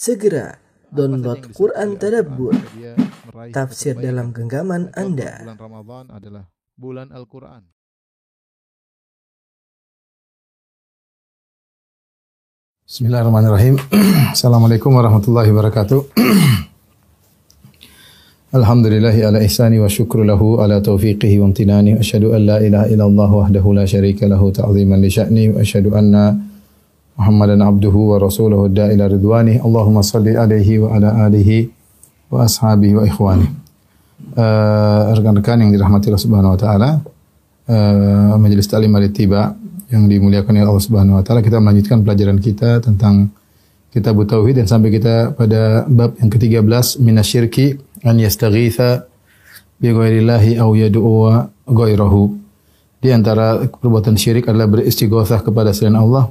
Segera download Quran Tadabbur, tafsir dalam genggaman Anda. Bulan Ramadan adalah bulan Al-Quran. Bismillahirrahmanirrahim. Assalamualaikum warahmatullahi wabarakatuh. Alhamdulillahi ala ihsani wa syukru lahu ala taufiqihi wa amtinani. Asyhadu an la ilaha illallah wahdahu la syarika lahu ta'ziman li sya'ni wa asyhadu anna Rasuluhu da ila ridwani. Allahumma salli alaihi wa ala alihi wa ashabihi wa. Uh, rekan-rekan yang dirahmati Allah Subhanahu wa taala, uh, Majelis Ta'lim Al-Ittiba yang dimuliakan oleh Allah Subhanahu wa taala, kita melanjutkan pelajaran kita tentang Kitab Tauhid dan sampai kita pada bab yang ke-13 minasyirki an yastaghitha bi ghairillahi aw yad'u ghairahu. Di antara perbuatan syirik adalah beristighatsah kepada selain Allah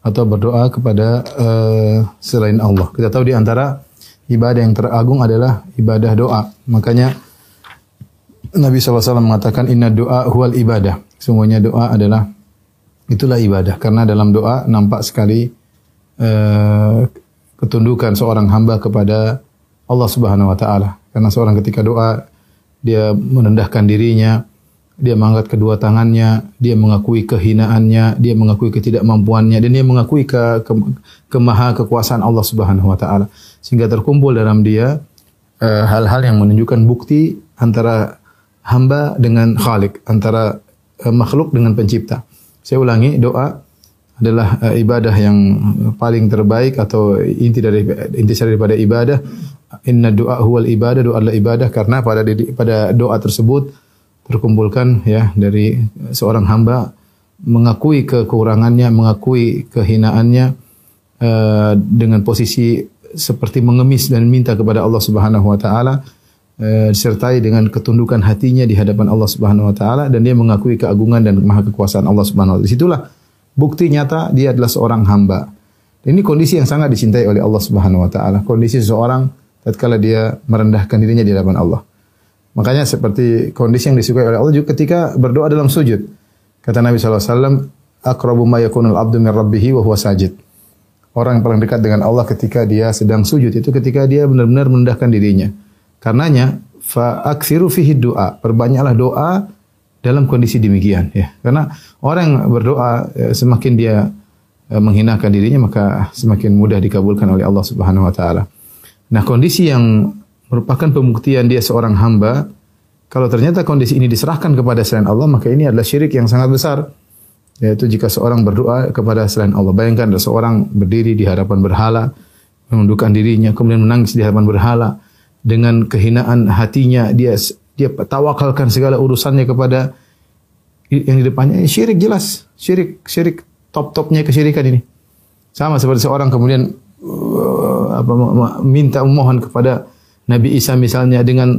atau berdoa kepada uh, selain Allah. Kita tahu di antara ibadah yang teragung adalah ibadah doa. Makanya Nabi SAW mengatakan inna doa huwal ibadah. Semuanya doa adalah itulah ibadah. Karena dalam doa nampak sekali uh, ketundukan seorang hamba kepada Allah Subhanahu wa taala. Karena seorang ketika doa dia merendahkan dirinya, dia mengangkat kedua tangannya, dia mengakui kehinaannya, dia mengakui ketidakmampuannya dan dia mengakui ke, ke, kemaha kekuasaan Allah Subhanahu wa taala. Sehingga terkumpul dalam dia eh, hal-hal uh, yang menunjukkan bukti antara hamba dengan Khalik, antara uh, makhluk dengan pencipta. Saya ulangi, doa adalah uh, ibadah yang paling terbaik atau inti dari inti daripada ibadah. Inna doa huwal ibadah, doa adalah ibadah karena pada pada doa tersebut terkumpulkan ya dari seorang hamba mengakui kekurangannya, mengakui kehinaannya uh, dengan posisi seperti mengemis dan minta kepada Allah Subhanahu wa taala uh, disertai dengan ketundukan hatinya di hadapan Allah Subhanahu wa taala dan dia mengakui keagungan dan maha kekuasaan Allah Subhanahu wa taala. Di situlah bukti nyata dia adalah seorang hamba. Ini kondisi yang sangat dicintai oleh Allah Subhanahu wa taala. Kondisi seseorang tatkala dia merendahkan dirinya di hadapan Allah. Makanya seperti kondisi yang disukai oleh Allah juga ketika berdoa dalam sujud. Kata Nabi SAW, Akrabu ma yakunul abdu min rabbihi wa huwa sajid. Orang yang paling dekat dengan Allah ketika dia sedang sujud itu ketika dia benar-benar merendahkan dirinya. Karenanya fa fihi doa. Perbanyaklah doa dalam kondisi demikian ya. Karena orang berdoa semakin dia menghinakan dirinya maka semakin mudah dikabulkan oleh Allah Subhanahu wa taala. Nah, kondisi yang merupakan pembuktian dia seorang hamba, kalau ternyata kondisi ini diserahkan kepada selain Allah, maka ini adalah syirik yang sangat besar. Yaitu jika seorang berdoa kepada selain Allah. Bayangkan ada seorang berdiri di hadapan berhala, menundukkan dirinya, kemudian menangis di hadapan berhala. Dengan kehinaan hatinya, dia dia tawakalkan segala urusannya kepada yang di depannya. Syirik jelas. Syirik, syirik top-topnya kesyirikan ini. Sama seperti seorang kemudian apa minta memohon kepada Nabi Isa misalnya dengan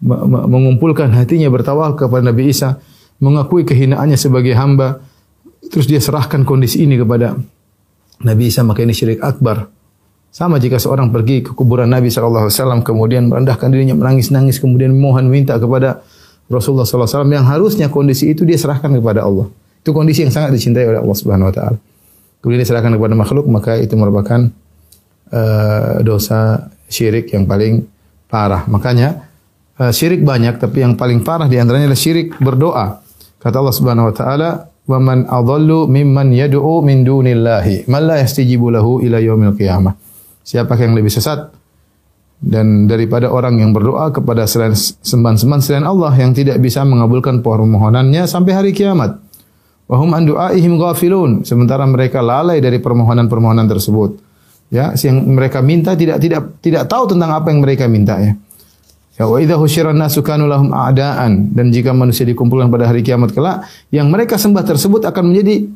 mengumpulkan hatinya bertawal kepada Nabi Isa, mengakui kehinaannya sebagai hamba, terus dia serahkan kondisi ini kepada Nabi Isa, maka ini syirik akbar. Sama jika seorang pergi ke kuburan Nabi SAW, kemudian merendahkan dirinya, menangis-nangis, kemudian memohon minta kepada Rasulullah SAW, yang harusnya kondisi itu dia serahkan kepada Allah. Itu kondisi yang sangat dicintai oleh Allah Subhanahu Wa Taala. Kemudian diserahkan kepada makhluk, maka itu merupakan uh, dosa syirik yang paling parah. Makanya uh, syirik banyak, tapi yang paling parah di antaranya adalah syirik berdoa. Kata Allah Subhanahu wa taala, "Wa man adallu mimman yad'u min dunillahi, man la yastajibu lahu ila yaumil qiyamah." Yang lebih sesat dan daripada orang yang berdoa kepada selain sembahan-sembahan selain Allah yang tidak bisa mengabulkan permohonannya sampai hari kiamat. Wa hum an du'aihim ghafilun, sementara mereka lalai dari permohonan-permohonan tersebut ya yang mereka minta tidak tidak tidak tahu tentang apa yang mereka minta ya. Ya wa idza husyiran nasu kanu lahum a'daan dan jika manusia dikumpulkan pada hari kiamat kelak yang mereka sembah tersebut akan menjadi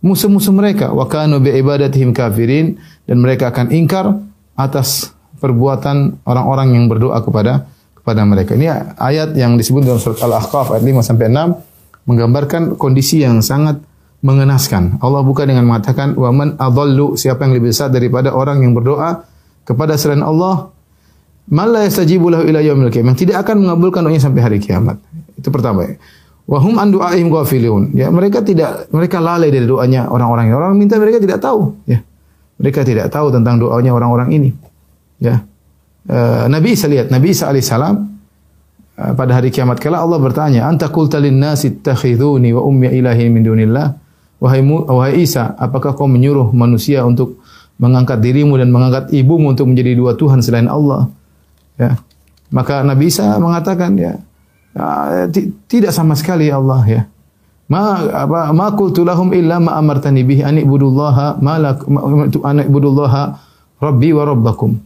musuh-musuh mereka wa kanu bi ibadatihim kafirin dan mereka akan ingkar atas perbuatan orang-orang yang berdoa kepada kepada mereka. Ini ayat yang disebut dalam surat Al-Ahqaf ayat 5 sampai 6 menggambarkan kondisi yang sangat mengenaskan. Allah buka dengan mengatakan wa man adallu siapa yang lebih besar daripada orang yang berdoa kepada selain Allah mala yastajibu lahu ila yaumil qiyamah tidak akan mengabulkan doanya sampai hari kiamat. Itu pertama ya. Wa hum an du'aihim ghafilun. Ya, mereka tidak mereka lalai dari doanya orang-orang. Orang minta mereka tidak tahu, ya. Mereka tidak tahu tentang doanya orang-orang ini. Ya. Uh, Nabi Isa lihat, Nabi Isa alaihissalam uh, pada hari kiamat kala Allah bertanya, "Anta qulta lin-nasi ittakhiduni wa ummi ilahin min dunillah?" Wahai, wahai Isa, apakah kau menyuruh manusia untuk mengangkat dirimu dan mengangkat ibumu untuk menjadi dua Tuhan selain Allah? Ya. Maka Nabi Isa mengatakan ya, ya tidak sama sekali ya Allah ya. Ma apa ma qultu lahum illa ma amartani bihi an ibudullaha ma lak an ibudullaha rabbi wa rabbakum.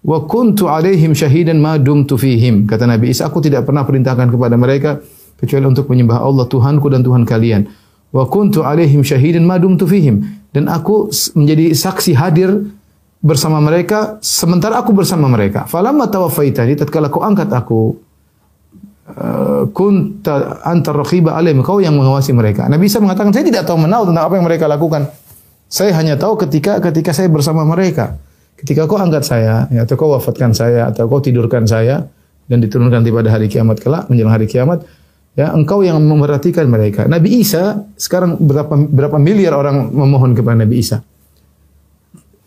Wa kuntu alaihim syahidan ma dumtu fihim. Kata Nabi Isa, aku tidak pernah perintahkan kepada mereka kecuali untuk menyembah Allah Tuhanku dan Tuhan kalian. Wa kuntu alaihim syahidan ma dumtu fihim. Dan aku menjadi saksi hadir bersama mereka sementara aku bersama mereka. Falamma tawaffaitani tatkala kau angkat aku Eh, kunta antar raqiba alaihim kau yang mengawasi mereka. Nabi Isa mengatakan saya tidak tahu menahu tentang apa yang mereka lakukan. Saya hanya tahu ketika ketika saya bersama mereka. Ketika kau angkat saya, ya, atau kau wafatkan saya, atau kau tidurkan saya dan diturunkan di pada hari kiamat kelak menjelang hari kiamat, ya engkau yang memperhatikan mereka. Nabi Isa sekarang berapa berapa miliar orang memohon kepada Nabi Isa.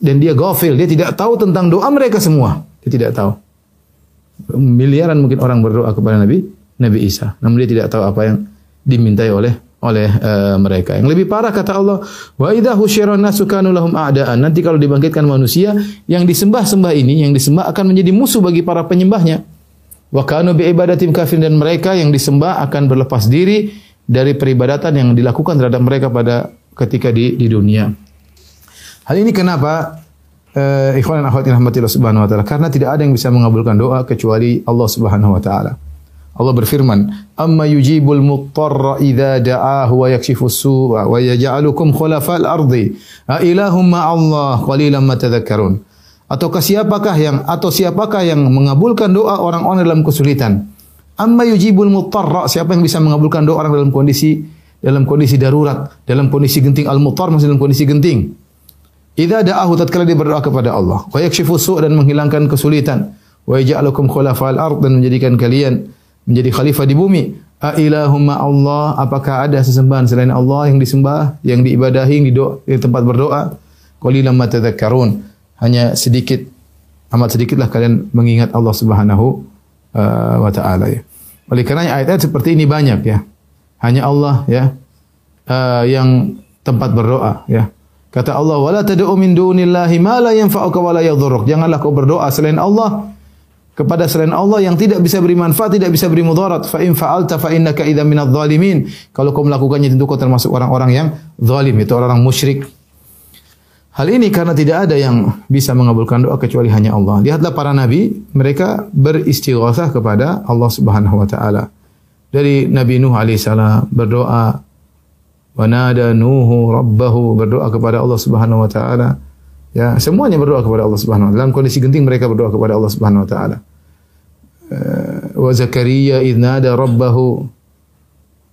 Dan dia gafil, dia tidak tahu tentang doa mereka semua. Dia tidak tahu miliaran mungkin orang berdoa kepada Nabi Nabi Isa. Namun dia tidak tahu apa yang dimintai oleh oleh uh, mereka. Yang lebih parah kata Allah, wa idza nasu lahum a'daan. Nanti kalau dibangkitkan manusia, yang disembah-sembah ini, yang disembah akan menjadi musuh bagi para penyembahnya. Wa kanu bi ibadatim kafir dan mereka yang disembah akan berlepas diri dari peribadatan yang dilakukan terhadap mereka pada ketika di di dunia. Hal ini kenapa uh, ikhwan dan akhwat rahmatillah subhanahu wa taala karena tidak ada yang bisa mengabulkan doa kecuali Allah subhanahu wa taala. Allah berfirman, "Amma yujibul muttarra idza da'ahu wa yakshifu su'a wa yaj'alukum khulafa'al ardi. A ilahum ma'allah qalilan ma tadhakkarun." Ataukah siapakah yang atau siapakah yang mengabulkan doa orang-orang dalam kesulitan? Amma yujibul muttarra, siapa yang bisa mengabulkan doa orang dalam kondisi dalam kondisi darurat, dalam kondisi genting al-muttar maksudnya dalam kondisi genting. Idza da'ahu tatkala dia berdoa kepada Allah, wa yakshifu su' dan menghilangkan kesulitan, wa yaj'alukum khulafa'al ard dan menjadikan kalian menjadi khalifah di bumi. A ilahumma Allah, apakah ada sesembahan selain Allah yang disembah, yang diibadahi, yang di, tempat berdoa? Qalilan tadhakkarun. Hanya sedikit amat sedikitlah kalian mengingat Allah Subhanahu uh, wa taala ya. Oleh karena ayat-ayat seperti ini banyak ya. Hanya Allah ya uh, yang tempat berdoa ya. Kata Allah, "Wala tad'u min dunillahi ma la yanfa'uka wa la yadhurruk." Janganlah kau berdoa selain Allah kepada selain Allah yang tidak bisa beri manfaat, tidak bisa beri mudarat. Fa in fa'alta fa innaka idza minadh dhalimin. Kalau kau melakukannya tentu kau termasuk orang-orang yang zalim, itu orang-orang musyrik. Hal ini karena tidak ada yang bisa mengabulkan doa kecuali hanya Allah. Lihatlah para nabi, mereka beristighatsah kepada Allah Subhanahu wa taala. Dari Nabi Nuh alaihissalam berdoa Wanada Nuhu rabbahu berdoa kepada Allah Subhanahu wa taala. Ya, semuanya berdoa kepada Allah Subhanahu wa taala. Dalam kondisi genting mereka berdoa kepada Allah Subhanahu wa taala. Uh, wa Zakaria idnada rabbahu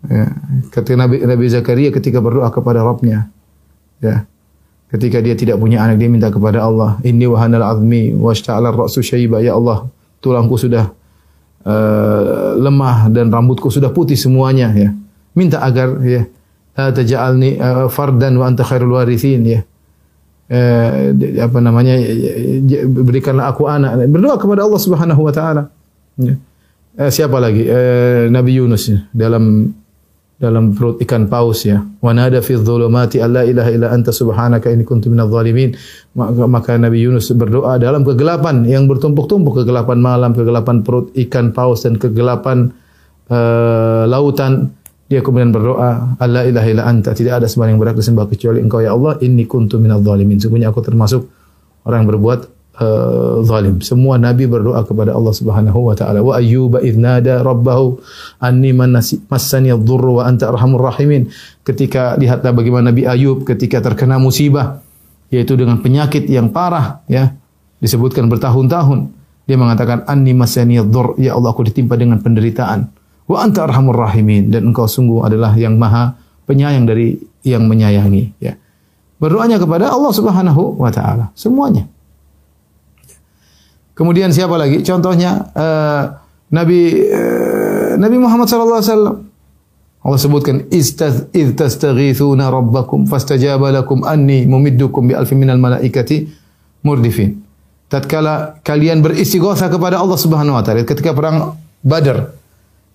ya, ketika Nabi, Nabi Zakaria ketika berdoa kepada Rabbnya ya ketika dia tidak punya anak dia minta kepada Allah inni wahanal azmi washta'ala ra'su syaiba ya Allah tulangku sudah uh, lemah dan rambutku sudah putih semuanya ya minta agar ya la taj'alni uh, fardan wa anta khairul warithin ya. Uh, apa namanya berikanlah aku anak berdoa kepada Allah Subhanahu wa taala ya. uh, siapa lagi uh, Nabi Yunus ya, dalam dalam perut ikan paus ya. Wa nada fi dhulumati alla ilaha illa anta subhanaka inni kuntu minadh dhalimin. Maka, Nabi Yunus berdoa dalam kegelapan yang bertumpuk-tumpuk kegelapan malam kegelapan perut ikan paus dan kegelapan uh, lautan. Dia kemudian berdoa, Allah ilaha illa anta, tidak ada sembahyang yang berhak disembah kecuali engkau ya Allah, inni kuntu minadh zalimin. Sungguhnya aku termasuk orang yang berbuat uh, zalim. Semua nabi berdoa kepada Allah Subhanahu wa taala. Wa ayyuba idnada rabbahu anni massani ad-dhurru wa anta arhamur rahimin. Ketika lihatlah bagaimana Nabi Ayub ketika terkena musibah yaitu dengan penyakit yang parah ya, disebutkan bertahun-tahun. Dia mengatakan anni massani ad-dhurr, ya Allah aku ditimpa dengan penderitaan. Wa anta arhamur rahimin dan engkau sungguh adalah yang maha penyayang dari yang menyayangi ya. Berdoanya kepada Allah Subhanahu wa taala semuanya. Kemudian siapa lagi? Contohnya uh, Nabi uh, Nabi Muhammad sallallahu alaihi wasallam Allah sebutkan id tastaghithuna rabbakum fastajaba lakum anni mumiddukum bi alfin minal malaikati murdifin. Tatkala kalian beristighatsah kepada Allah Subhanahu wa taala ketika perang Badar.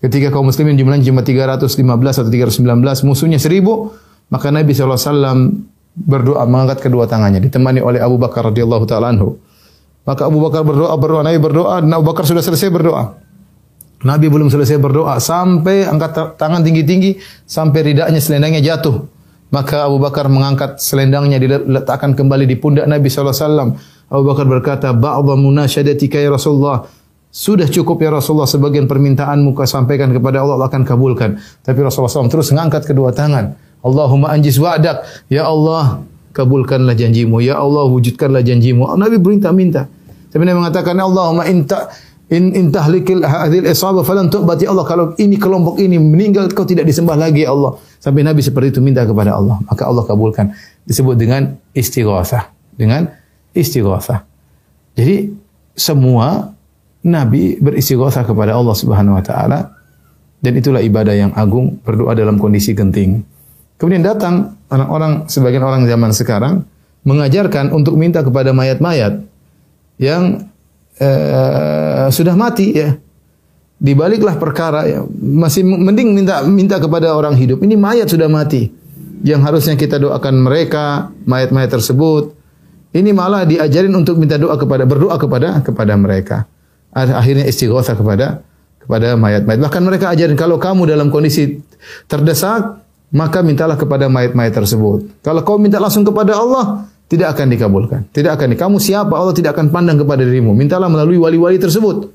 Ketika kaum muslimin jumlahnya cuma 315 atau 319, musuhnya 1000, maka Nabi SAW berdoa mengangkat kedua tangannya ditemani oleh Abu Bakar radhiyallahu taala anhu. Maka Abu Bakar berdoa, berdoa, Nabi berdoa, dan Abu Bakar sudah selesai berdoa. Nabi belum selesai berdoa sampai angkat tangan tinggi-tinggi sampai ridaknya selendangnya jatuh. Maka Abu Bakar mengangkat selendangnya diletakkan kembali di pundak Nabi SAW. Abu Bakar berkata, Ba'adha munasyadatika ya Rasulullah. Sudah cukup ya Rasulullah sebagian permintaanmu kau sampaikan kepada Allah, Allah akan kabulkan. Tapi Rasulullah SAW terus mengangkat kedua tangan. Allahumma anjis wa'dak. Ya Allah, kabulkanlah janjimu. Ya Allah, wujudkanlah janjimu. Nabi minta-minta. Tapi Nabi mengatakan, Allahumma inta In in tahlikil hadhil isabah falan tu'bat ya Allah kalau ini kelompok ini meninggal kau tidak disembah lagi ya Allah. Sampai Nabi seperti itu minta kepada Allah, maka Allah kabulkan. Disebut dengan istighatsah, dengan istighatsah. Jadi semua nabi beristighatsah kepada Allah Subhanahu wa taala dan itulah ibadah yang agung, berdoa dalam kondisi genting. Kemudian datang orang-orang sebagian orang zaman sekarang mengajarkan untuk minta kepada mayat-mayat yang uh, sudah mati ya. Dibaliklah perkara ya. Masih mending minta minta kepada orang hidup. Ini mayat sudah mati. Yang harusnya kita doakan mereka, mayat-mayat tersebut. Ini malah diajarin untuk minta doa kepada berdoa kepada kepada mereka. Akhirnya istighosa kepada kepada mayat-mayat. Bahkan mereka ajarin kalau kamu dalam kondisi terdesak, maka mintalah kepada mayat-mayat tersebut. Kalau kau minta langsung kepada Allah, tidak akan dikabulkan. Tidak akan. Kamu siapa? Allah tidak akan pandang kepada dirimu. Mintalah melalui wali-wali tersebut.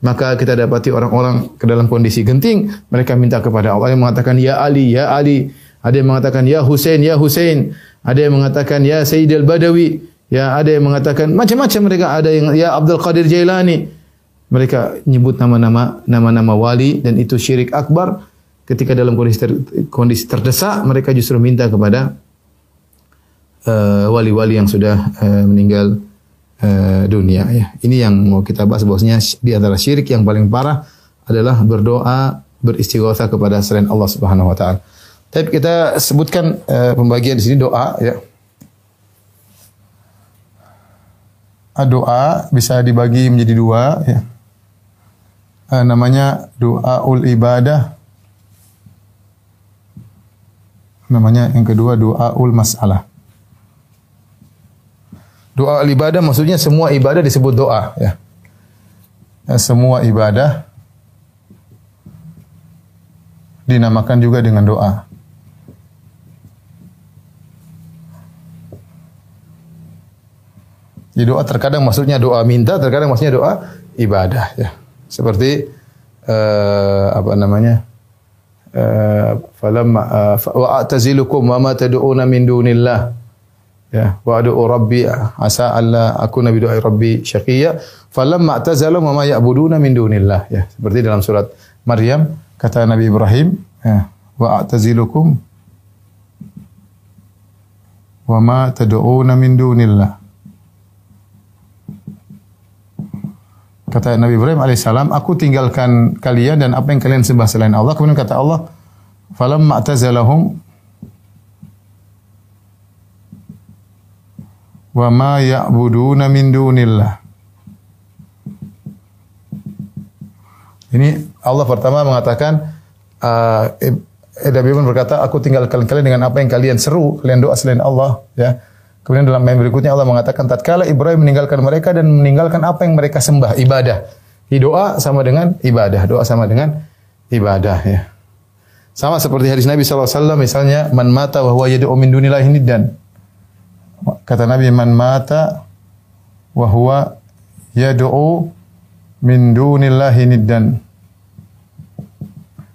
Maka kita dapati orang-orang ke dalam kondisi genting, mereka minta kepada Allah yang mengatakan ya Ali, ya Ali. Ada yang mengatakan ya Hussein, ya Hussein. Ada yang mengatakan ya Sayyid al-Badawi. Ya, ada yang mengatakan macam-macam mereka. Ada yang ya Abdul Qadir Jailani. Mereka nyebut nama-nama nama-nama wali dan itu syirik akbar. Ketika dalam kondisi ter, kondisi terdesak, mereka justru minta kepada Eh, wali-wali uh, yang sudah uh, meninggal uh, dunia ya. Ini yang mau kita bahas bahwasanya di antara syirik yang paling parah adalah berdoa beristighosa kepada selain Allah Subhanahu wa taala. Tapi kita sebutkan uh, pembagian di sini doa ya. Doa bisa dibagi menjadi dua ya. Uh, namanya doa ul ibadah. Namanya yang kedua doa ul masalah. Doa ibadah maksudnya semua ibadah disebut doa ya. ya. Semua ibadah dinamakan juga dengan doa. Di doa terkadang maksudnya doa minta, terkadang maksudnya doa ibadah ya. Seperti uh, apa namanya? Uh, falamma uh, wa a'tazilukum wa ma tad'una min dunillah. Ya wa adu rabbi asa alla akuna bi du'ai rabbi syaqiyya falamma i'tazalu ma ya'buduna min dunillah. Ya seperti dalam surat Maryam kata Nabi Ibrahim ya wa a'tazilukum wa ma tad'una min dunillah kata Nabi Ibrahim alaihissalam aku tinggalkan kalian dan apa yang kalian sembah selain Allah kemudian kata Allah falamma i'tazalahum wa ma ya'buduna min dunillah. Ini Allah pertama mengatakan uh, Nabi pun berkata, aku tinggalkan kalian dengan apa yang kalian seru, kalian doa selain Allah, ya. Kemudian dalam ayat berikutnya Allah mengatakan, tatkala Ibrahim meninggalkan mereka dan meninggalkan apa yang mereka sembah, ibadah. Di doa sama dengan ibadah, doa sama dengan ibadah, ya. Sama seperti hadis Nabi SAW, misalnya, man mata wa huwa yad'u min dunillahi niddan. Kata Nabi man mata wa huwa yad'u min dunillahi niddan.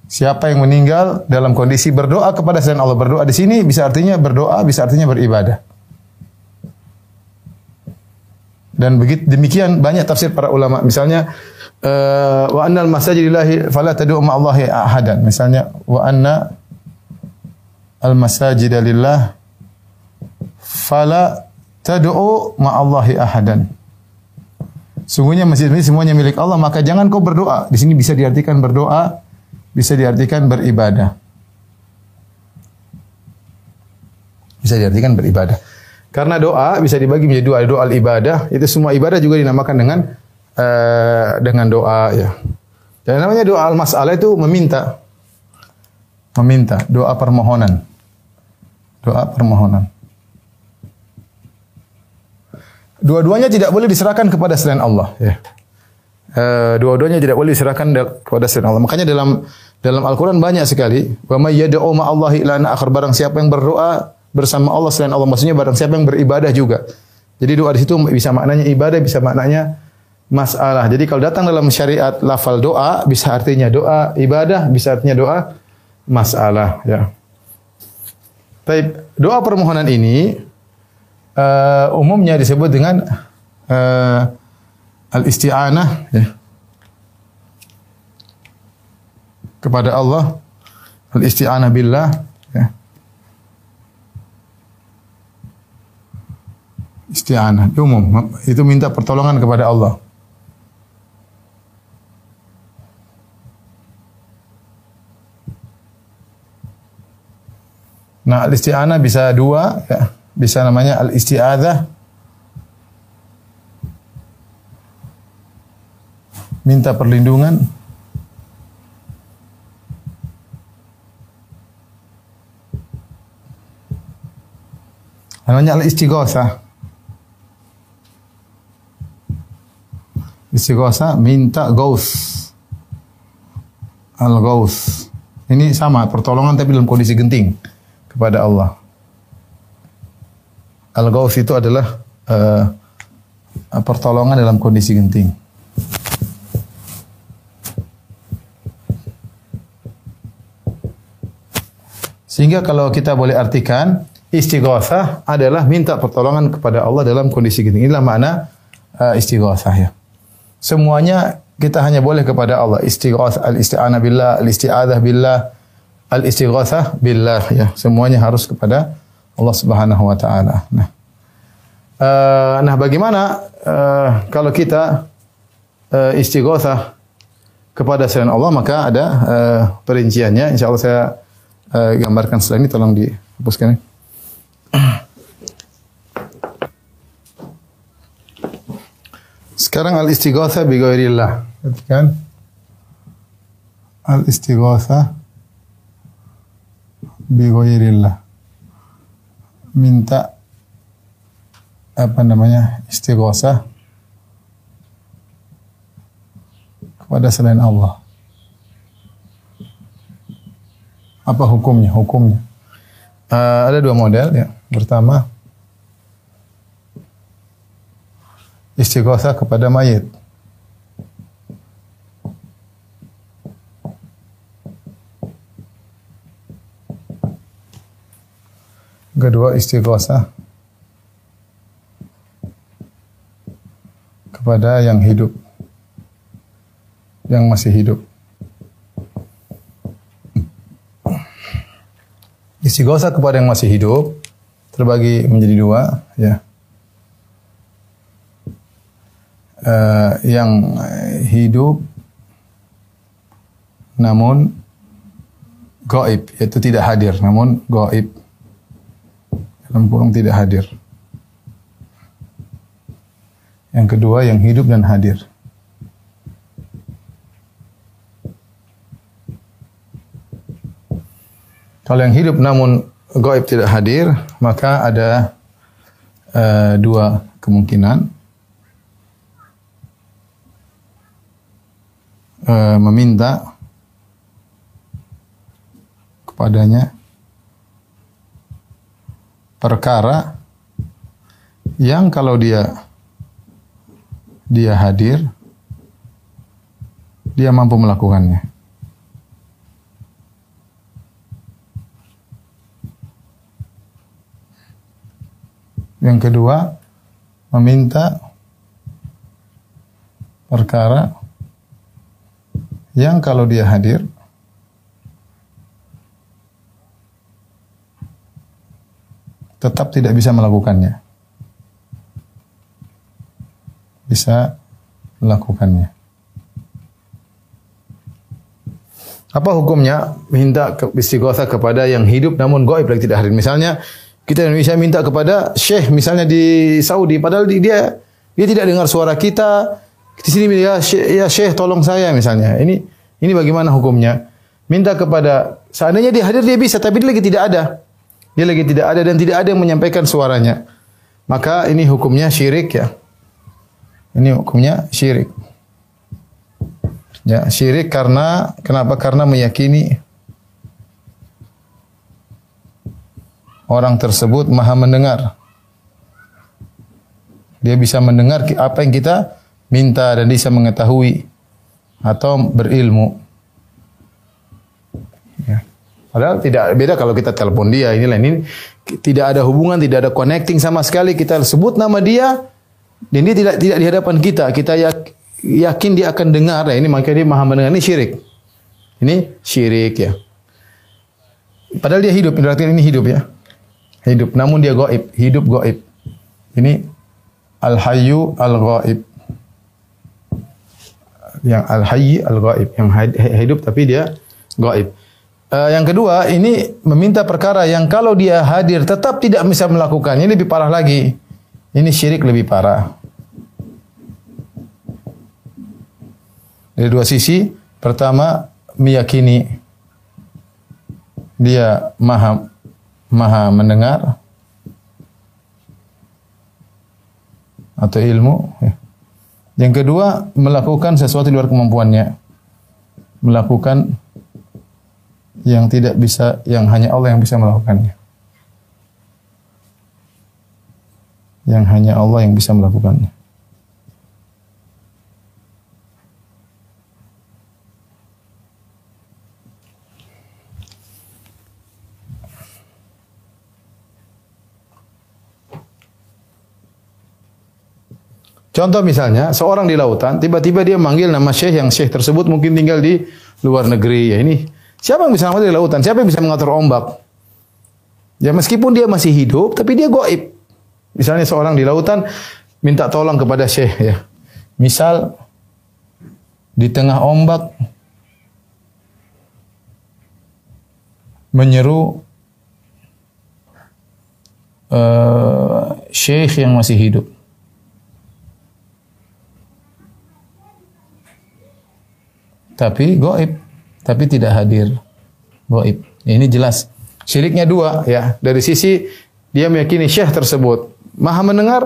Siapa yang meninggal dalam kondisi berdoa kepada selain Allah berdoa di sini bisa artinya berdoa, bisa artinya beribadah. Dan begitu demikian banyak tafsir para ulama. Misalnya uh, wa annal masajidillahi fala tad'u ma'allahi ahadan. Misalnya wa anna al masajidalillah fala tad'u ma'allahi ahadan. Sungguhnya masjid ini semuanya milik Allah, maka jangan kau berdoa. Di sini bisa diartikan berdoa, bisa diartikan beribadah. Bisa diartikan beribadah. Karena doa bisa dibagi menjadi dua, doa ibadah, itu semua ibadah juga dinamakan dengan eh, dengan doa ya. Dan namanya doa al-mas'alah itu meminta. Meminta, doa permohonan. Doa permohonan. Dua-duanya tidak boleh diserahkan kepada selain Allah. Ya. Uh, dua-duanya tidak boleh diserahkan kepada selain Allah. Makanya dalam dalam Al-Quran banyak sekali. Wa may yad'u ma'allahi ila akhir barang siapa yang berdoa bersama Allah selain Allah. Maksudnya barang siapa yang beribadah juga. Jadi doa di situ bisa maknanya ibadah, bisa maknanya masalah. Jadi kalau datang dalam syariat lafal doa bisa artinya doa ibadah, bisa artinya doa masalah. Ya. Tapi doa permohonan ini uh, umumnya disebut dengan uh, al-isti'anah ya. kepada Allah al-isti'anah billah ya. Isti'anah. Umum. Itu minta pertolongan kepada Allah. Nah, al-isti'anah bisa dua ya. Bisa namanya al-isti'adzah minta perlindungan. Namanya al-istighosa istighosa minta ghaus al-ghaus ini sama pertolongan tapi dalam kondisi genting kepada Allah Al-Ghaus itu adalah uh, pertolongan dalam kondisi genting. Sehingga kalau kita boleh artikan istighatsah adalah minta pertolongan kepada Allah dalam kondisi genting. Inilah makna uh, ya. Semuanya kita hanya boleh kepada Allah. Istighatsah, al-isti'anah billah, al-isti'adzah billah, al-istighatsah billah ya. Semuanya harus kepada Allah Subhanahu wa taala. Nah, uh, nah bagaimana uh, kalau kita uh, kepada selain Allah maka ada uh, perinciannya. Insya Allah saya uh, gambarkan setelah ini tolong dihapuskan. Sekarang al-istighothah bi ghairillah. Kan? Al-istighothah bi ghairillah minta apa namanya istighosah kepada selain Allah. Apa hukumnya? Hukumnya uh, ada dua model ya. Pertama istighosah kepada mayit. Kedua istighosah kepada yang hidup. Yang masih hidup. Istighosah kepada yang masih hidup terbagi menjadi dua, ya. Uh, yang hidup namun gaib yaitu tidak hadir namun gaib dalam kurung tidak hadir. Yang kedua yang hidup dan hadir. Kalau yang hidup namun gaib tidak hadir, maka ada uh, dua kemungkinan. Uh, meminta kepadanya perkara yang kalau dia dia hadir dia mampu melakukannya. Yang kedua, meminta perkara yang kalau dia hadir tetap tidak bisa melakukannya. Bisa melakukannya. Apa hukumnya minta istighosa kepada yang hidup namun gaib lagi tidak hadir? Misalnya Kita Indonesia minta kepada syekh misalnya di Saudi padahal di- dia dia tidak dengar suara kita. Di sini ya ya syekh tolong saya misalnya. Ini ini bagaimana hukumnya? Minta kepada seandainya dia hadir dia bisa tapi dia lagi tidak ada. Dia lagi tidak ada dan tidak ada yang menyampaikan suaranya. Maka ini hukumnya syirik ya. Ini hukumnya syirik. Ya, syirik karena kenapa? Karena meyakini orang tersebut maha mendengar. Dia bisa mendengar apa yang kita minta dan bisa mengetahui atau berilmu. Ya. Padahal tidak beda kalau kita telepon dia inilah ini tidak ada hubungan, tidak ada connecting sama sekali. Kita sebut nama dia dan dia tidak tidak di hadapan kita. Kita yak- yakin dia akan dengar. Ya, ini maka dia maha mendengar. Ini syirik. Ini syirik ya. Padahal dia hidup, berarti ini hidup ya. Hidup, namun dia gaib, hidup gaib. Ini al-hayyu al-ghaib. Yang al-hayy al-ghaib, yang hidup tapi dia gaib. Eh, yang kedua, ini meminta perkara yang kalau dia hadir tetap tidak bisa melakukannya. Ini lebih parah lagi. Ini syirik lebih parah. Dari dua sisi, pertama meyakini dia maha maha mendengar atau ilmu. ya. Yang kedua, melakukan sesuatu di luar kemampuannya. Melakukan yang tidak bisa, yang hanya Allah yang bisa melakukannya. Yang hanya Allah yang bisa melakukannya. Contoh misalnya, seorang di lautan, tiba-tiba dia manggil nama syekh yang syekh tersebut mungkin tinggal di luar negeri. Ya ini, siapa yang bisa mengatur di lautan? Siapa yang bisa mengatur ombak? Ya meskipun dia masih hidup, tapi dia goib. Misalnya seorang di lautan minta tolong kepada syekh ya. Misal di tengah ombak menyeru eh, syekh yang masih hidup. Tapi goib, tapi tidak hadir. Goib. Ini jelas. Syiriknya dua ya. Dari sisi dia meyakini syekh tersebut maha mendengar.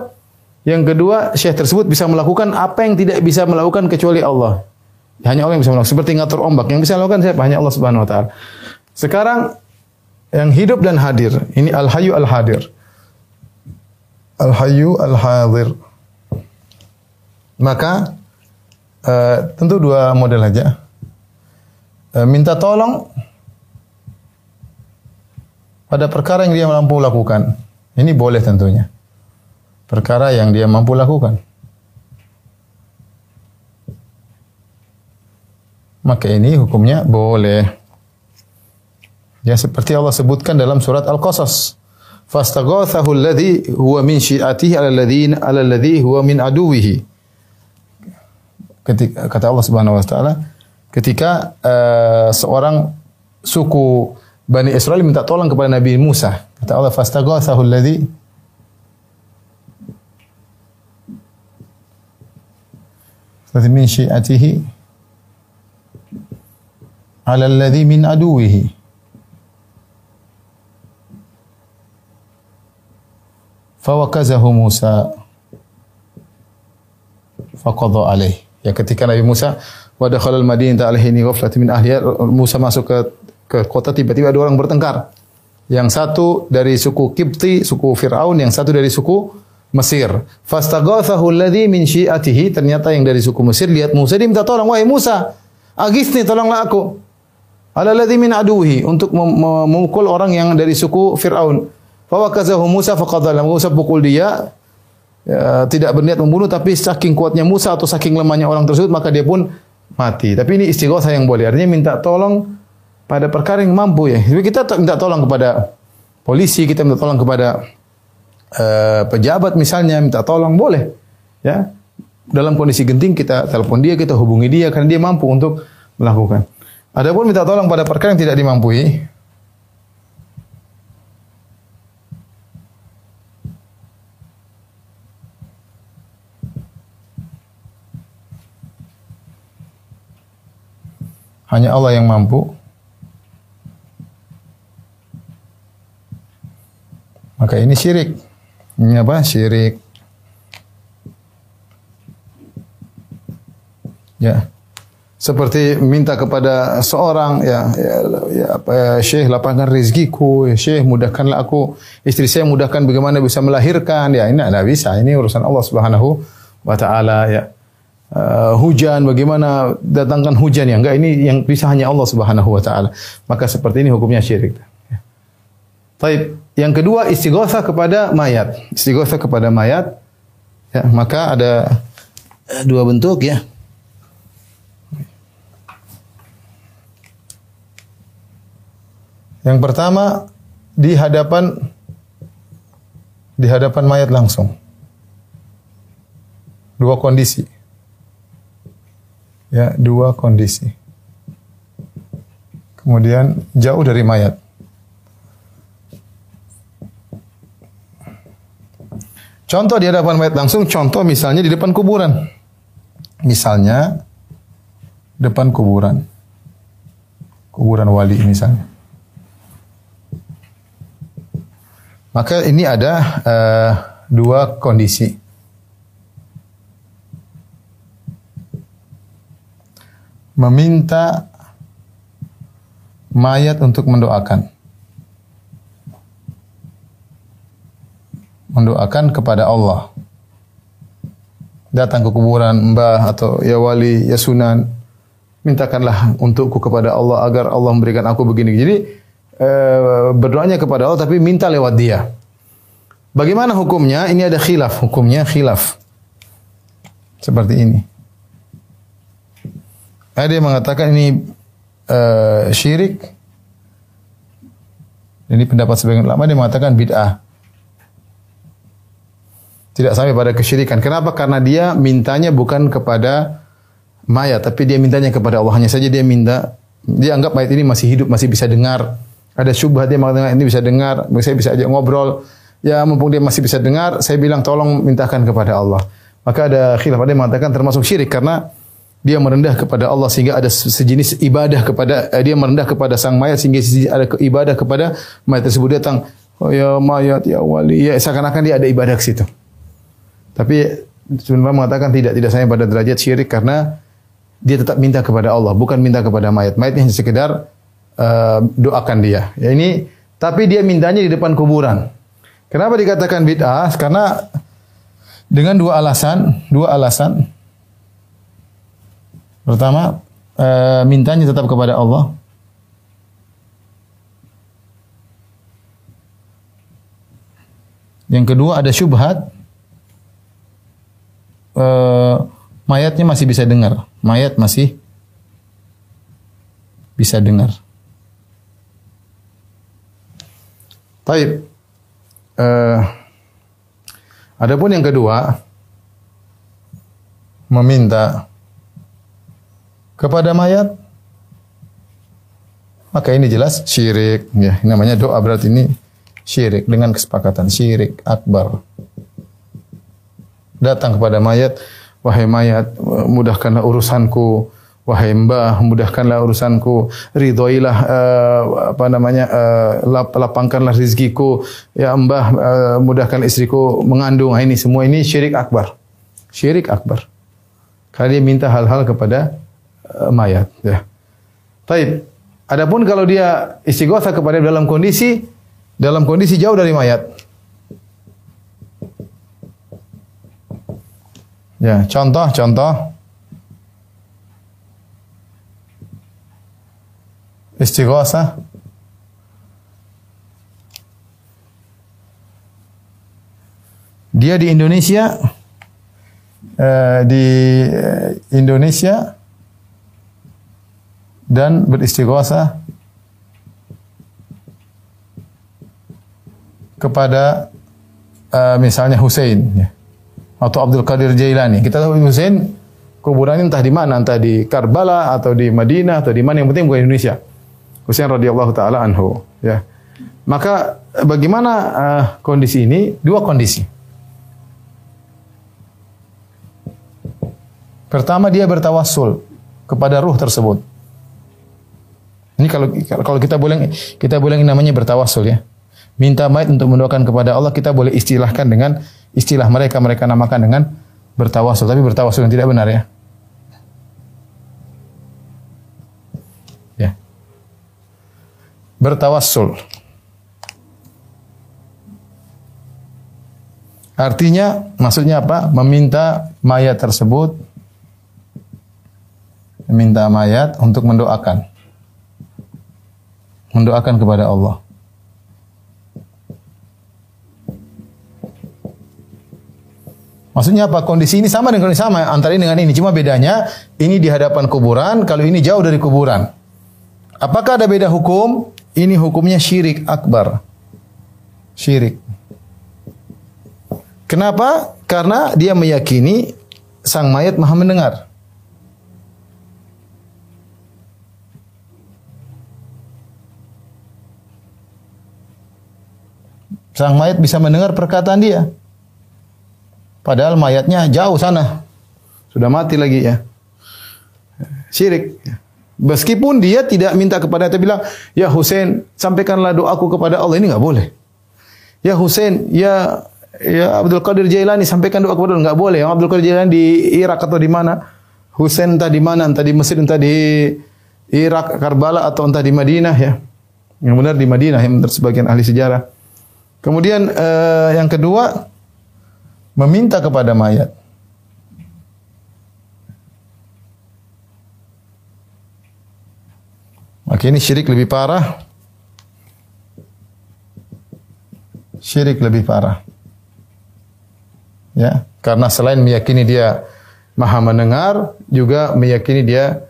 Yang kedua, syekh tersebut bisa melakukan apa yang tidak bisa melakukan kecuali Allah. Hanya Allah yang bisa melakukan. Seperti ngatur ombak. Yang bisa melakukan siapa? Hanya Allah Subhanahu Wa Taala. Sekarang yang hidup dan hadir. Ini al-hayu al-hadir. Al-hayu al-hadir. Maka eh, tentu dua model aja. Eh, minta tolong pada perkara yang dia mampu lakukan. Ini boleh tentunya. Perkara yang dia mampu lakukan. Maka ini hukumnya boleh. Ya seperti Allah sebutkan dalam surat Al-Qasas. Fastaghathahu alladhi huwa min syi'atihi ala alladhi huwa min aduwihi. Ketika kata Allah Subhanahu wa taala, ketika uh, seorang suku Bani Israel minta tolong kepada Nabi Musa. Kata Allah, "Fastaghathahu alladhi min syi'atihi ala alladhi min aduwihi." Fawakazahu Musa faqadha alaih. Ya ketika Nabi Musa wa dakhala al-madinata alaihi ghaflatin min ahliha Musa masuk ke ke kota tiba-tiba ada orang bertengkar. Yang satu dari suku Kipti, suku Firaun, yang satu dari suku Mesir. Fastaghathahu alladhi min syi'atihi, ternyata yang dari suku Mesir lihat Musa dia minta tolong, wahai Musa, agisni tolonglah aku. Ala alladhi min aduhi untuk mem- mem- memukul orang yang dari suku Firaun. Fawakazahu Musa faqadha Musa pukul dia ya, tidak berniat membunuh tapi saking kuatnya Musa atau saking lemahnya orang tersebut maka dia pun mati. Tapi ini istighosa yang boleh. Artinya minta tolong pada perkara yang mampu ya. Jadi kita minta tolong kepada polisi, kita minta tolong kepada eh, pejabat misalnya minta tolong boleh. Ya. Dalam kondisi genting kita telepon dia, kita hubungi dia karena dia mampu untuk melakukan. Adapun minta tolong pada perkara yang tidak dimampui, Hanya Allah yang mampu. Maka ini syirik. Ini apa? Syirik. Ya. Seperti minta kepada seorang ya ya, ya apa ya, Syekh lapangkan rezekiku, ya Syekh mudahkanlah aku, istri saya mudahkan bagaimana bisa melahirkan. Ya ini tidak bisa. Ini urusan Allah Subhanahu wa taala ya. Uh, hujan bagaimana datangkan hujan ya enggak ini yang bisa hanya Allah Subhanahu wa taala. Maka seperti ini hukumnya syirik. Ya. Taib. Yang kedua istighosa kepada mayat. Istighosa kepada mayat. Ya, maka ada eh, dua bentuk ya. Yang pertama di hadapan di hadapan mayat langsung. Dua kondisi. Ya, dua kondisi. Kemudian jauh dari mayat. Contoh di hadapan mayat langsung, contoh misalnya di depan kuburan. Misalnya depan kuburan. Kuburan wali misalnya. Maka ini ada uh, dua kondisi. Meminta mayat untuk mendoakan. Mendoakan kepada Allah. Datang ke kuburan mbah atau ya wali, ya sunan. Mintakanlah untukku kepada Allah agar Allah memberikan aku begini. Jadi Eh, berdoanya kepada Allah tapi minta lewat dia. Bagaimana hukumnya? Ini ada khilaf, hukumnya khilaf. Seperti ini. Ada yang mengatakan ini uh, syirik. Ini pendapat sebagian ulama dia mengatakan bid'ah. Tidak sampai pada kesyirikan. Kenapa? Karena dia mintanya bukan kepada mayat, tapi dia mintanya kepada Allah. Hanya saja dia minta, dia anggap mayat ini masih hidup, masih bisa dengar ada syubhat dia mengatakan ini bisa dengar, saya bisa ajak ngobrol. Ya mumpung dia masih bisa dengar, saya bilang tolong mintakan kepada Allah. Maka ada khilaf ada yang mengatakan termasuk syirik karena dia merendah kepada Allah sehingga ada sejenis ibadah kepada eh, dia merendah kepada sang mayat sehingga ada ibadah kepada mayat tersebut datang oh ya mayat ya wali ya seakan-akan dia ada ibadah ke situ. Tapi sebenarnya mengatakan tidak tidak sampai pada derajat syirik karena dia tetap minta kepada Allah bukan minta kepada mayat. Mayatnya hanya sekedar uh, doakan dia. Ya ini tapi dia mintanya di depan kuburan. Kenapa dikatakan bid'ah? Karena dengan dua alasan, dua alasan. Pertama, uh, mintanya tetap kepada Allah. Yang kedua ada syubhat. Uh, mayatnya masih bisa dengar. Mayat masih bisa dengar. Taib. Uh, adapun yang kedua meminta kepada mayat maka ini jelas syirik ya namanya doa berarti ini syirik dengan kesepakatan syirik akbar datang kepada mayat wahai mayat mudahkanlah urusanku Wahai mbah, mudahkanlah urusanku, ridhoilah uh, apa namanya uh, lap, lapangkanlah rizkiku. Ya mbah, uh, mudahkan istriku mengandung. Nah, ini semua ini syirik akbar. Syirik akbar. Karena dia minta hal-hal kepada mayat. Ya. Taib. Adapun kalau dia istighosa kepada dalam kondisi dalam kondisi jauh dari mayat. Ya, contoh, contoh. istighosa dia di Indonesia uh, di uh, Indonesia dan beristighosa kepada uh, misalnya Hussein ya, atau Abdul Qadir Jailani. Kita tahu Hussein kuburannya entah di mana, entah di Karbala atau di Madinah atau di mana yang penting bukan Indonesia. Husain radhiyallahu taala anhu ya. Maka bagaimana uh, kondisi ini? Dua kondisi. Pertama dia bertawassul kepada ruh tersebut. Ini kalau kalau kita boleh kita boleh namanya bertawasul ya. Minta mayat untuk mendoakan kepada Allah kita boleh istilahkan dengan istilah mereka mereka namakan dengan bertawasul tapi bertawasul yang tidak benar ya. Ya. Bertawassul. Artinya maksudnya apa? Meminta mayat tersebut meminta mayat untuk mendoakan. Mendoakan kepada Allah. Maksudnya apa? Kondisi ini sama dengan kondisi sama antara ini dengan ini. Cuma bedanya ini di hadapan kuburan, kalau ini jauh dari kuburan. Apakah ada beda hukum? Ini hukumnya syirik akbar. Syirik. Kenapa? Karena dia meyakini sang mayat maha mendengar. Sang mayat bisa mendengar perkataan dia. Padahal mayatnya jauh sana. Sudah mati lagi ya. Syirik. Meskipun dia tidak minta kepada dia bilang, "Ya Husain, sampaikanlah doaku kepada Allah." Ini nggak boleh. Ya Husain, ya ya Abdul Qadir Jailani sampaikan doa kepada Allah. Nggak boleh. Yang Abdul Qadir Jailani di Irak atau di mana? Husain entah di mana, entah di Mesir, entah di Irak, Karbala atau entah di Madinah ya. Yang benar di Madinah yang menurut sebagian ahli sejarah. Kemudian eh, yang kedua, meminta kepada mayat. Maka ini syirik lebih parah. Syirik lebih parah. Ya, karena selain meyakini dia maha mendengar, juga meyakini dia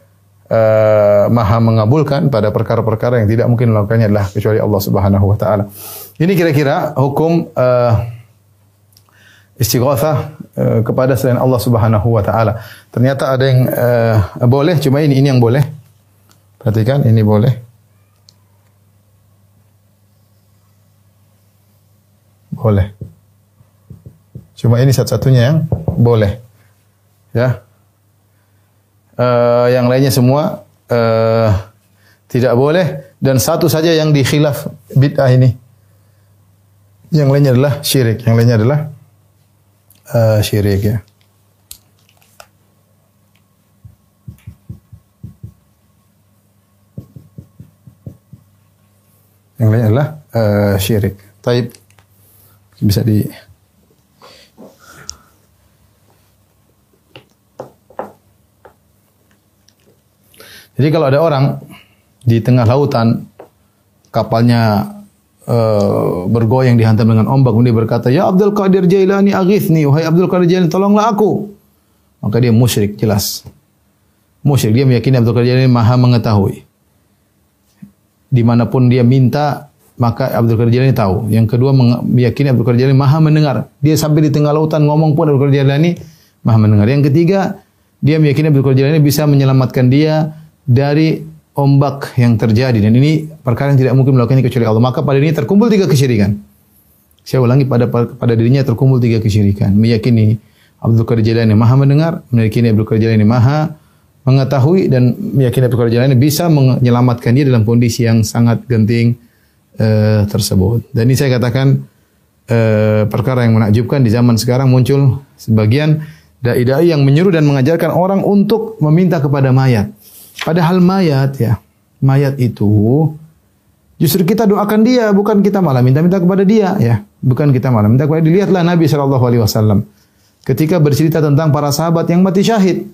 uh, maha mengabulkan pada perkara-perkara yang tidak mungkin melakukannya adalah kecuali Allah Subhanahu wa taala. Ini kira-kira hukum uh, istighatsah uh, kepada selain Allah Subhanahu wa taala. Ternyata ada yang uh, boleh cuma ini ini yang boleh. Perhatikan ini boleh. Boleh. Cuma ini satu-satunya yang boleh. Ya. Uh, yang lainnya semua uh, tidak boleh dan satu saja yang dikhilaf bid'ah ini. Yang lainnya adalah syirik. Yang lainnya adalah uh, syirik ya. Yang lainnya adalah uh, syirik. Taib bisa di Jadi kalau ada orang di tengah lautan kapalnya uh, bergoyang dihantam dengan ombak kemudian berkata, "Ya Abdul Qadir Jailani aghithni, wahai Abdul Qadir Jailani tolonglah aku." Maka dia musyrik jelas. Musyrik dia meyakini Abdul Qadir Jailani Maha mengetahui. Di mana pun dia minta, maka Abdul Qadir Jailani tahu. Yang kedua meyakini Abdul Qadir Jailani Maha mendengar. Dia sampai di tengah lautan ngomong pun Abdul Qadir Jailani Maha mendengar. Yang ketiga, dia meyakini Abdul Qadir Jailani bisa menyelamatkan dia dari ombak yang terjadi dan ini perkara yang tidak mungkin melakukannya kecuali Allah. Maka pada ini terkumpul tiga kesyirikan. Saya ulangi pada pada dirinya terkumpul tiga kesyirikan. Meyakini Abdul Qadir Jailani Maha mendengar, meyakini Abdul Qadir Jailani Maha mengetahui dan meyakini Abdul Qadir Jailani bisa menyelamatkan dia dalam kondisi yang sangat genting uh, tersebut. Dan ini saya katakan uh, perkara yang menakjubkan di zaman sekarang muncul sebagian dai-dai yang menyuruh dan mengajarkan orang untuk meminta kepada mayat. Padahal mayat ya, mayat itu justru kita doakan dia, bukan kita malah minta-minta kepada dia ya, bukan kita malah minta kepada dia. Lihatlah Nabi Shallallahu Alaihi Wasallam ketika bercerita tentang para sahabat yang mati syahid.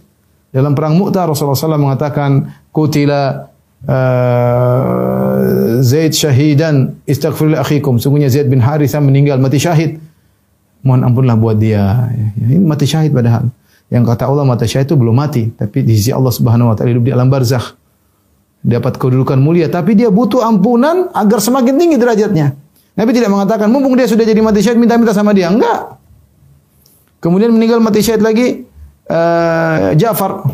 Dalam perang Mu'tah Rasulullah SAW mengatakan kutila uh, Zaid syahidan istaghfir li akhikum. Sungguhnya Zaid bin Harithah meninggal mati syahid. Mohon ampunlah buat dia. Ya, ini mati syahid padahal yang kata Allah mata syahid itu belum mati, tapi di sisi Allah Subhanahu wa taala hidup di alam barzakh. Dapat kedudukan mulia, tapi dia butuh ampunan agar semakin tinggi derajatnya. Nabi tidak mengatakan mumpung dia sudah jadi mati syahid minta-minta sama dia, enggak. Kemudian meninggal mati syahid lagi uh, Ja'far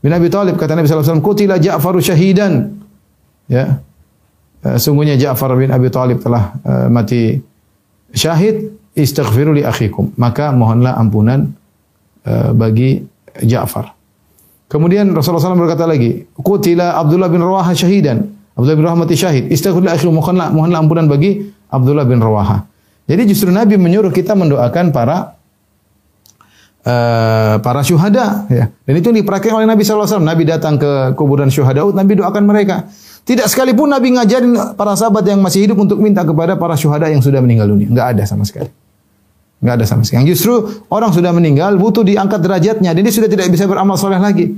bin Abi Thalib kata Nabi wasallam kutila Ja'far syahidan. Ya. Uh, sungguhnya Ja'far bin Abi Thalib telah uh, mati syahid istaghfiru li akhikum. Maka mohonlah ampunan Eh, bagi Ja'far. Kemudian Rasulullah SAW berkata lagi, Qutila Abdullah bin Rawaha syahidan. Abdullah bin Rawaha mati syahid. Istaghfirullah akhi mohonlah, mohonlah ampunan bagi Abdullah bin Rawaha. Jadi justru Nabi menyuruh kita mendoakan para uh, para syuhada ya. Dan itu dipraktikkan oleh Nabi SAW. Nabi datang ke kuburan syuhada, Nabi doakan mereka. Tidak sekalipun Nabi ngajarin para sahabat yang masih hidup untuk minta kepada para syuhada yang sudah meninggal dunia. Enggak ada sama sekali. Enggak ada sama sekali. Yang justru orang sudah meninggal butuh diangkat derajatnya dan dia sudah tidak bisa beramal soleh lagi.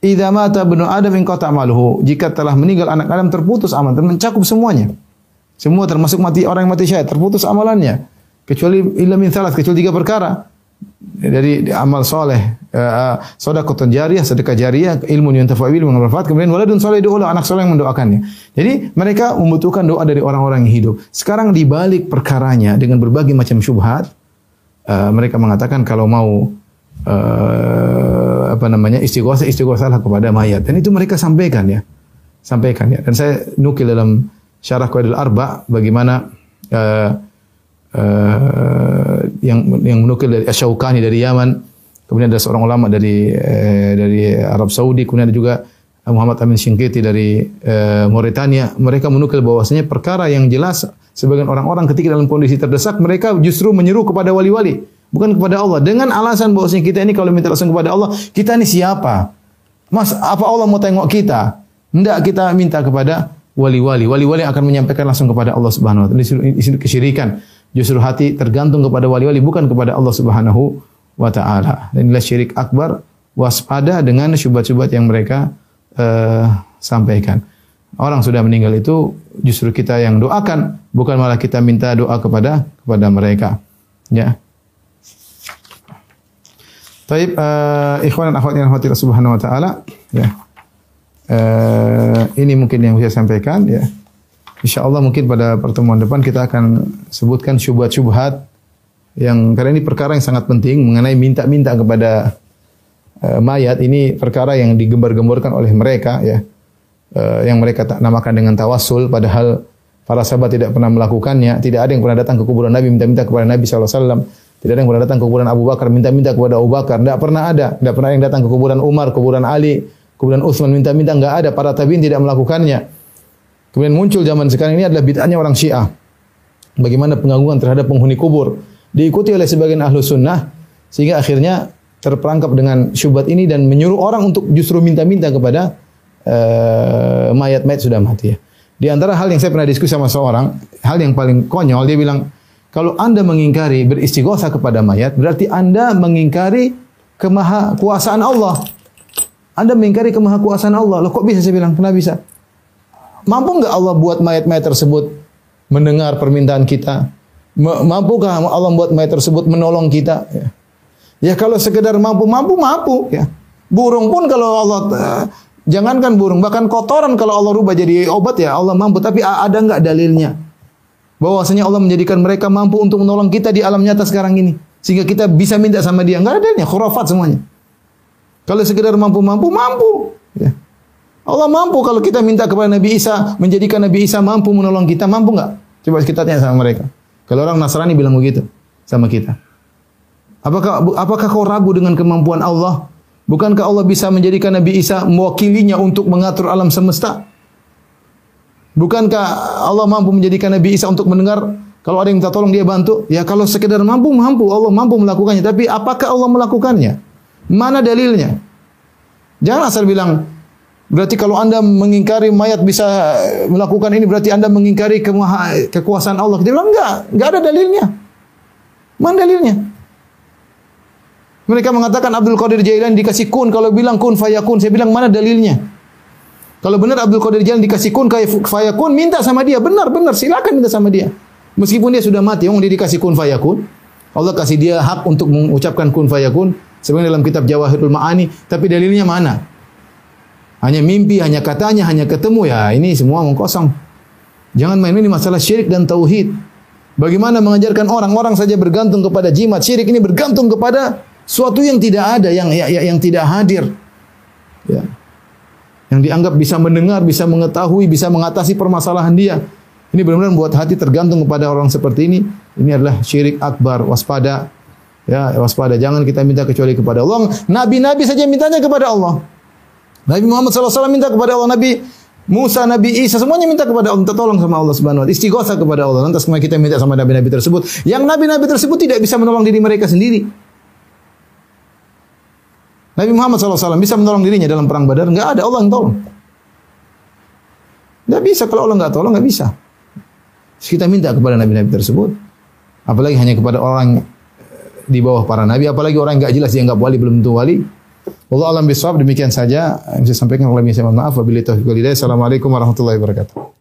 Idza mata ibnu Adam in qata amaluhu. Jika telah meninggal anak Adam terputus amal, mencakup semuanya. Semua termasuk mati orang yang mati syahid terputus amalannya. Kecuali illa min salat, kecuali tiga perkara. Dari amal soleh, uh, sedekah jariyah, sedekah jariyah, ilmu yang tafawil bermanfaat, kemudian waladun soleh doa anak soleh yang mendoakannya. Jadi mereka membutuhkan doa dari orang-orang yang hidup. Sekarang dibalik perkaranya dengan berbagai macam syubhat, uh, mereka mengatakan kalau mau uh, apa namanya istighosah istighosahlah kepada mayat. Dan itu mereka sampaikan ya. Sampaikan ya. Dan saya nukil dalam syarah Qaidul Arba bagaimana uh, uh, yang yang menukil dari Asyaukani dari Yaman kemudian ada seorang ulama dari uh, dari Arab Saudi kemudian ada juga Muhammad Amin Shinkiti dari uh, Mauritania. Mereka menukil bahwasanya perkara yang jelas sebagian orang-orang ketika dalam kondisi terdesak mereka justru menyeru kepada wali-wali bukan kepada Allah dengan alasan bahwasanya kita ini kalau minta langsung kepada Allah kita ini siapa Mas apa Allah mau tengok kita hendak kita minta kepada wali-wali. Wali-wali akan menyampaikan langsung kepada Allah Subhanahu wa taala. Di sini kesyirikan. Justru hati tergantung kepada wali-wali bukan kepada Allah Subhanahu wa taala. Inilah syirik akbar. Waspada dengan syubhat-syubhat yang mereka uh, sampaikan. Orang sudah meninggal itu justru kita yang doakan, bukan malah kita minta doa kepada kepada mereka. Ya. Taib uh, ikhwan dan akhwat yang subhanahu wa taala, ya. Uh, ini mungkin yang saya sampaikan ya. Insya Allah mungkin pada pertemuan depan kita akan sebutkan syubhat-syubhat yang karena ini perkara yang sangat penting mengenai minta-minta kepada uh, mayat ini perkara yang digembar-gemborkan oleh mereka ya. Uh, yang mereka namakan dengan tawassul padahal para sahabat tidak pernah melakukannya, tidak ada yang pernah datang ke kuburan Nabi minta-minta kepada Nabi SAW. Tidak ada yang pernah datang ke kuburan Abu Bakar minta-minta kepada Abu Bakar. Tidak pernah ada. Tidak pernah yang datang ke kuburan Umar, kuburan Ali, Kemudian Utsman minta-minta enggak ada, para tabi'in tidak melakukannya. Kemudian muncul zaman sekarang ini adalah bid'ahnya orang Syiah. Bagaimana penganggungan terhadap penghuni kubur diikuti oleh sebagian ahlu sunnah sehingga akhirnya terperangkap dengan syubhat ini dan menyuruh orang untuk justru minta-minta kepada uh, mayat-mayat sudah mati ya. Di antara hal yang saya pernah diskusi sama seorang, hal yang paling konyol dia bilang, kalau Anda mengingkari beristighosa kepada mayat, berarti Anda mengingkari kemaha kuasaan Allah. Anda mengingkari kemahakuasaan Allah. Loh kok bisa saya bilang? Kenapa bisa? Mampu nggak Allah buat mayat-mayat tersebut mendengar permintaan kita? Mampukah Allah buat mayat tersebut menolong kita? Ya, ya kalau sekedar mampu, mampu, mampu. Ya. Burung pun kalau Allah uh, jangankan burung, bahkan kotoran kalau Allah rubah jadi obat ya Allah mampu. Tapi ada nggak dalilnya? Bahwasanya Allah menjadikan mereka mampu untuk menolong kita di alam nyata sekarang ini. Sehingga kita bisa minta sama dia. Nggak ada dalilnya, khurafat semuanya. Kalau sekedar mampu-mampu, mampu. Ya. Allah mampu kalau kita minta kepada Nabi Isa, menjadikan Nabi Isa mampu menolong kita, mampu nggak? Coba kita tanya sama mereka. Kalau orang Nasrani bilang begitu sama kita. Apakah apakah kau ragu dengan kemampuan Allah? Bukankah Allah bisa menjadikan Nabi Isa mewakilinya untuk mengatur alam semesta? Bukankah Allah mampu menjadikan Nabi Isa untuk mendengar kalau ada yang minta tolong dia bantu? Ya kalau sekedar mampu, mampu. Allah mampu melakukannya. Tapi apakah Allah melakukannya? Mana dalilnya? Jangan asal bilang berarti kalau Anda mengingkari mayat bisa melakukan ini berarti Anda mengingkari kekuasaan Allah. Kita bilang enggak, enggak ada dalilnya. Mana dalilnya? Mereka mengatakan Abdul Qadir Jailani dikasih kun kalau bilang kun fayakun. Saya bilang mana dalilnya? Kalau benar Abdul Qadir Jailani dikasih kun fayakun, minta sama dia. Benar, benar, silakan minta sama dia. Meskipun dia sudah mati, orang dia dikasih kun fayakun. Allah kasih dia hak untuk mengucapkan kun fayakun. Sebenarnya dalam kitab Jawahirul Ma'ani, tapi dalilnya mana? Hanya mimpi, hanya katanya, hanya ketemu ya, ini semua mengkosong. Jangan main ini masalah syirik dan tauhid. Bagaimana mengajarkan orang orang saja bergantung kepada jimat. Syirik ini bergantung kepada suatu yang tidak ada, yang yang, yang tidak hadir. Ya. Yang dianggap bisa mendengar, bisa mengetahui, bisa mengatasi permasalahan dia. Ini benar-benar buat hati tergantung kepada orang seperti ini. Ini adalah syirik akbar, waspada. Ya, waspada. Jangan kita minta kecuali kepada Allah. Nabi-nabi saja mintanya kepada Allah. Nabi Muhammad SAW minta kepada Allah, Nabi Musa, Nabi Isa, semuanya minta kepada Allah, minta tolong sama Allah Subhanahu wa taala. Istighosa kepada Allah. Lantas kemudian kita minta sama nabi-nabi tersebut. Yang nabi-nabi tersebut tidak bisa menolong diri mereka sendiri. Nabi Muhammad SAW bisa menolong dirinya dalam perang Badar? Enggak ada, Allah yang tolong. Enggak bisa kalau Allah enggak tolong, enggak bisa. Terus kita minta kepada nabi-nabi tersebut. Apalagi hanya kepada orang di bawah para nabi, apalagi orang yang enggak jelas dianggap wali belum tentu wali. Allah alam bisawab demikian saja yang saya sampaikan oleh saya mohon maaf wabillahi taufiq. Assalamualaikum warahmatullahi wabarakatuh.